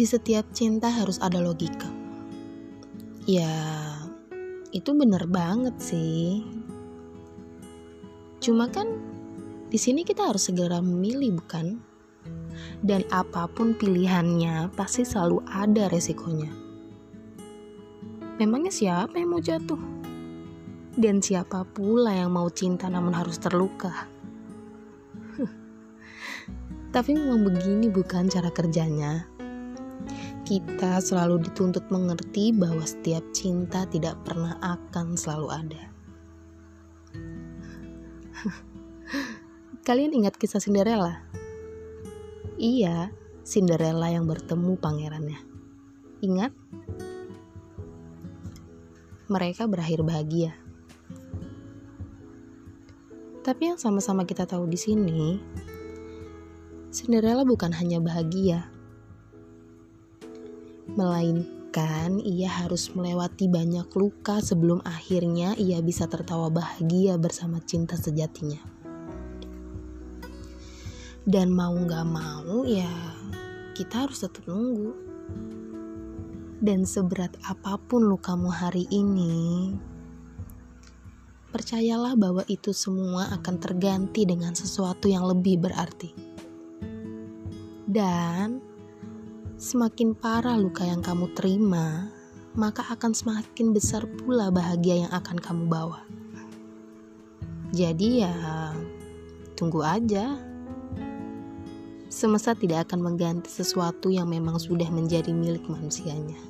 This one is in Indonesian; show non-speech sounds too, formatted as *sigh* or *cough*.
di setiap cinta harus ada logika. Ya, itu bener banget sih. Cuma kan di sini kita harus segera memilih, bukan? Dan apa pun pilihannya, pasti selalu ada resikonya. Memangnya siapa yang mau jatuh? Dan siapa pula yang mau cinta namun harus terluka? Tapi memang begini bukan cara kerjanya. Kita selalu dituntut mengerti bahwa setiap cinta tidak pernah akan selalu ada. *laughs* Kalian ingat kisah Cinderella? Iya, Cinderella yang bertemu pangerannya. Ingat? Mereka berakhir bahagia. Tapi yang sama-sama kita tahu di sini, Cinderella bukan hanya bahagia, melainkan ia harus melewati banyak luka sebelum akhirnya ia bisa tertawa bahagia bersama cinta sejatinya. Dan mau gak mau ya kita harus tetap nunggu. Dan seberat apa pun lukamu hari ini, percayalah bahwa itu semua akan terganti dengan sesuatu yang lebih berarti. Dan semakin parah luka yang kamu terima, maka akan semakin besar pula bahagia yang akan kamu bawa. Jadi ya, tunggu aja. Semesta tidak akan mengganti sesuatu yang memang sudah menjadi milik manusianya.